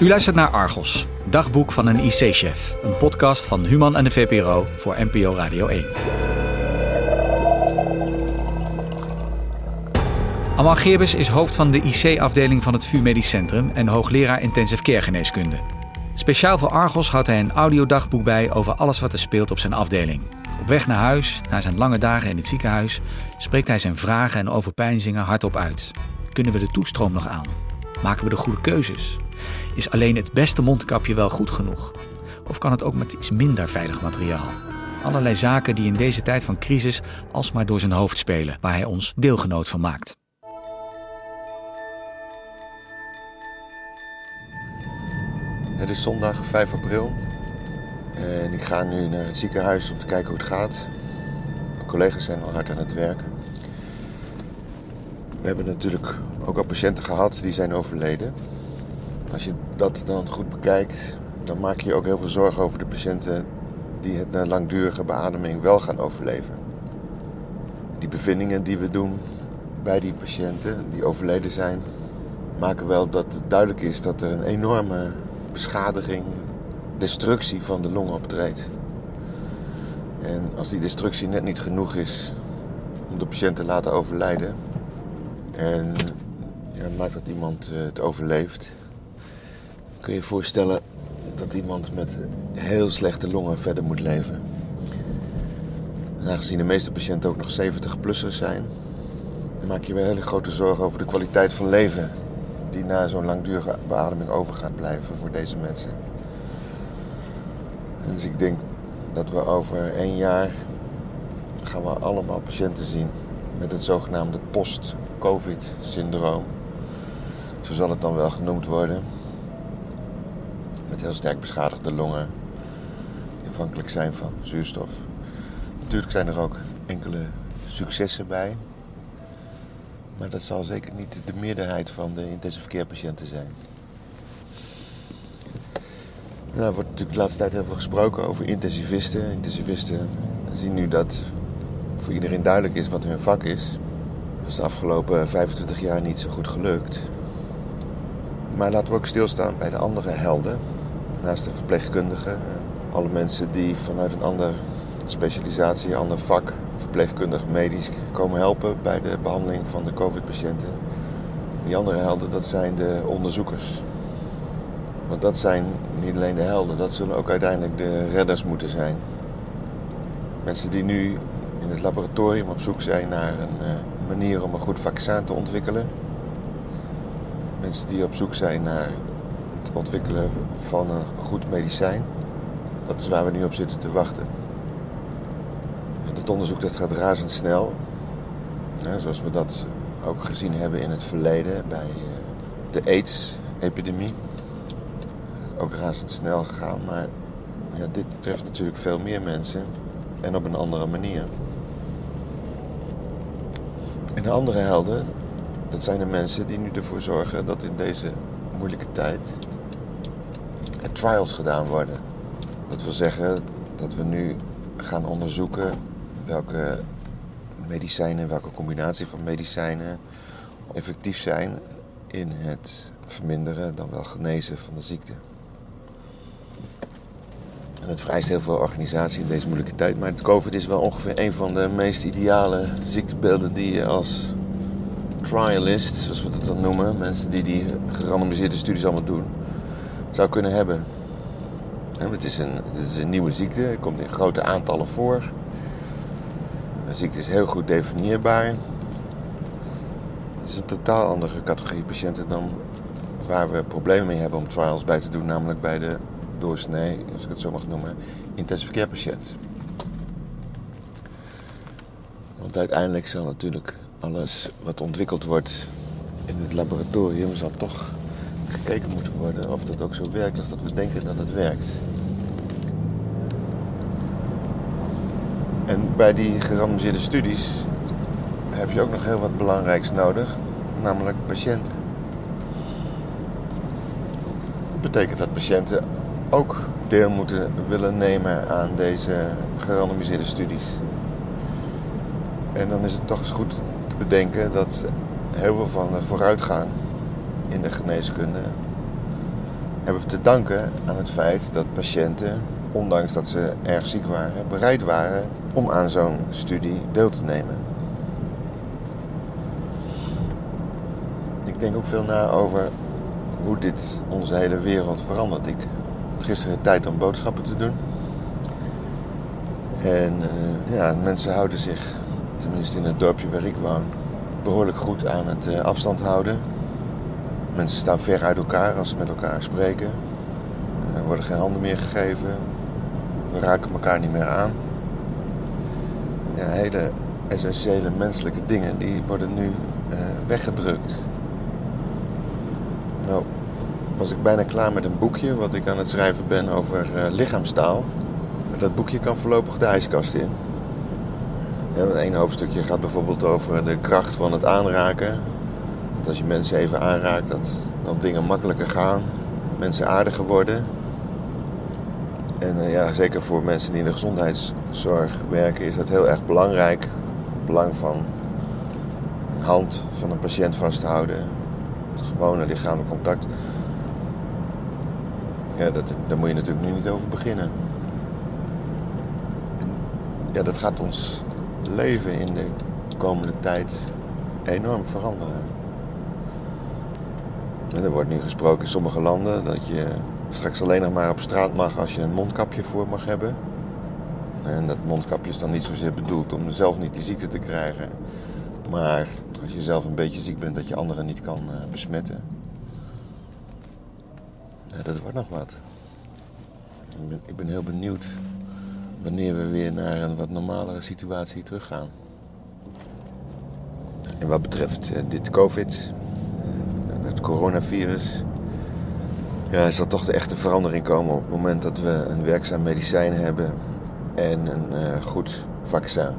U luistert naar Argos, dagboek van een IC-chef. Een podcast van Human en de VPRO voor NPO Radio 1. Amal Geerbes is hoofd van de IC-afdeling van het VU Medisch Centrum en hoogleraar intensive care geneeskunde. Speciaal voor Argos houdt hij een audiodagboek bij over alles wat er speelt op zijn afdeling. Op weg naar huis, na zijn lange dagen in het ziekenhuis, spreekt hij zijn vragen en overpeinzingen hardop uit. Kunnen we de toestroom nog aan? Maken we de goede keuzes? Is alleen het beste mondkapje wel goed genoeg? Of kan het ook met iets minder veilig materiaal? Allerlei zaken die in deze tijd van crisis alsmaar door zijn hoofd spelen, waar hij ons deelgenoot van maakt. Het is zondag 5 april en ik ga nu naar het ziekenhuis om te kijken hoe het gaat. Mijn collega's zijn al hard aan het werk. We hebben natuurlijk ook al patiënten gehad die zijn overleden. Als je dat dan goed bekijkt, dan maak je je ook heel veel zorgen over de patiënten die het na langdurige beademing wel gaan overleven. Die bevindingen die we doen bij die patiënten die overleden zijn, maken wel dat het duidelijk is dat er een enorme beschadiging, destructie van de long optreedt. En als die destructie net niet genoeg is om de patiënt te laten overlijden en ja, maakt dat iemand eh, het overleeft, kun je je voorstellen dat iemand met heel slechte longen verder moet leven. En aangezien de meeste patiënten ook nog 70-plussers zijn, maak je wel hele grote zorgen over de kwaliteit van leven die na zo'n langdurige beademing over gaat blijven voor deze mensen. En dus ik denk dat we over één jaar gaan we allemaal patiënten zien met het zogenaamde post-covid-syndroom. Zo zal het dan wel genoemd worden. Met heel sterk beschadigde longen, die afhankelijk zijn van zuurstof. Natuurlijk zijn er ook enkele successen bij. Maar dat zal zeker niet de meerderheid van de intensive care zijn. Nou, er wordt natuurlijk de laatste tijd heel veel gesproken over intensivisten. Intensivisten zien nu dat voor iedereen duidelijk is wat hun vak is. Dat is de afgelopen 25 jaar niet zo goed gelukt. Maar laten we ook stilstaan bij de andere helden. Naast de verpleegkundigen. Alle mensen die vanuit een andere specialisatie, een ander vak, verpleegkundig, medisch, komen helpen bij de behandeling van de COVID-patiënten. Die andere helden, dat zijn de onderzoekers. Want dat zijn niet alleen de helden, dat zullen ook uiteindelijk de redders moeten zijn. Mensen die nu in het laboratorium op zoek zijn naar een uh, manier om een goed vaccin te ontwikkelen. Mensen die op zoek zijn naar het ontwikkelen van een goed medicijn. Dat is waar we nu op zitten te wachten. En dat onderzoek dat gaat razendsnel. Ja, zoals we dat ook gezien hebben in het verleden bij de AIDS-epidemie. Ook razendsnel gegaan, maar ja, dit treft natuurlijk veel meer mensen en op een andere manier. En de andere helden, dat zijn de mensen die nu ervoor zorgen dat in deze moeilijke tijd er trials gedaan worden. Dat wil zeggen dat we nu gaan onderzoeken welke medicijnen, welke combinatie van medicijnen effectief zijn in het verminderen, dan wel genezen van de ziekte. En het vereist heel veel organisatie in deze moeilijke tijd. Maar het COVID is wel ongeveer een van de meest ideale ziektebeelden die je als trialist, zoals we dat dan noemen, mensen die die gerandomiseerde studies allemaal doen, zou kunnen hebben. En het, is een, het is een nieuwe ziekte, het komt in grote aantallen voor. De ziekte is heel goed definieerbaar. Het is een totaal andere categorie patiënten dan waar we problemen mee hebben om trials bij te doen, namelijk bij de doorsnee, als ik het zo mag noemen, intensive care patiënt. Want uiteindelijk zal natuurlijk alles wat ontwikkeld wordt in het laboratorium, zal toch gekeken moeten worden of dat ook zo werkt als dat we denken dat het werkt. En bij die gerandomiseerde studies heb je ook nog heel wat belangrijks nodig, namelijk patiënten. Dat betekent dat patiënten ook deel moeten willen nemen aan deze gerandomiseerde studies. En dan is het toch eens goed te bedenken dat heel veel van de vooruitgang in de geneeskunde hebben we te danken aan het feit dat patiënten, ondanks dat ze erg ziek waren, bereid waren om aan zo'n studie deel te nemen. Ik denk ook veel na over hoe dit onze hele wereld verandert. Ik had gisteren tijd om boodschappen te doen. En uh, ja, mensen houden zich, tenminste in het dorpje waar ik woon, behoorlijk goed aan het uh, afstand houden. Mensen staan ver uit elkaar als ze met elkaar spreken. Er worden geen handen meer gegeven. We raken elkaar niet meer aan. Ja, hele essentiële menselijke dingen die worden nu uh, weggedrukt. Nou, was ik bijna klaar met een boekje wat ik aan het schrijven ben over uh, lichaamstaal. Dat boekje kan voorlopig de ijskast in. Een hoofdstukje gaat bijvoorbeeld over de kracht van het aanraken. Dat als je mensen even aanraakt, dat dan dingen makkelijker gaan. Mensen aardiger worden. En uh, ja, zeker voor mensen die in de gezondheidszorg werken is dat heel erg belangrijk. Het belang van een hand van een patiënt vasthouden. Het gewone lichamelijk contact. Ja, dat, daar moet je natuurlijk nu niet over beginnen. ja, dat gaat ons leven in de komende tijd enorm veranderen. En er wordt nu gesproken in sommige landen dat je straks alleen nog maar op straat mag als je een mondkapje voor mag hebben. En dat mondkapje is dan niet zozeer bedoeld om zelf niet die ziekte te krijgen. Maar als je zelf een beetje ziek bent, dat je anderen niet kan uh, besmetten. Ja, dat wordt nog wat. Ik ben, heel benieuwd wanneer we weer naar een wat normalere situatie teruggaan. En wat betreft uh, dit COVID, uh, het coronavirus, ja, zal toch de echte verandering komen op het moment dat we een werkzaam medicijn hebben en een uh, goed vaccin.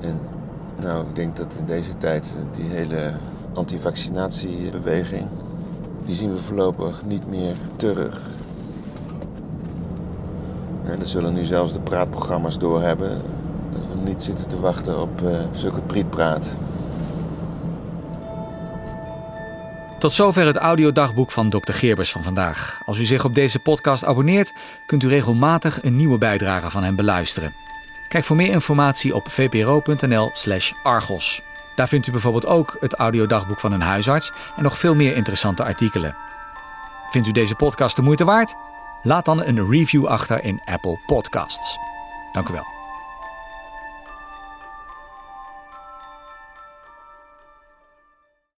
En nou, ik denk dat in deze tijd die hele antivaccinatiebeweging, die zien we voorlopig niet meer terug. En er zullen nu zelfs de praatprogramma's doorhebben dat we niet zitten te wachten op uh, zulke prietpraat. Tot zover het audiodagboek van Dr. Geerbers van vandaag. Als u zich op deze podcast abonneert, kunt u regelmatig een nieuwe bijdrage van hem beluisteren. Kijk voor meer informatie op vpro.nl/slash argos. Daar vindt u bijvoorbeeld ook het audiodagboek van een huisarts en nog veel meer interessante artikelen. Vindt u deze podcast de moeite waard? Laat dan een review achter in Apple Podcasts. Dank u wel.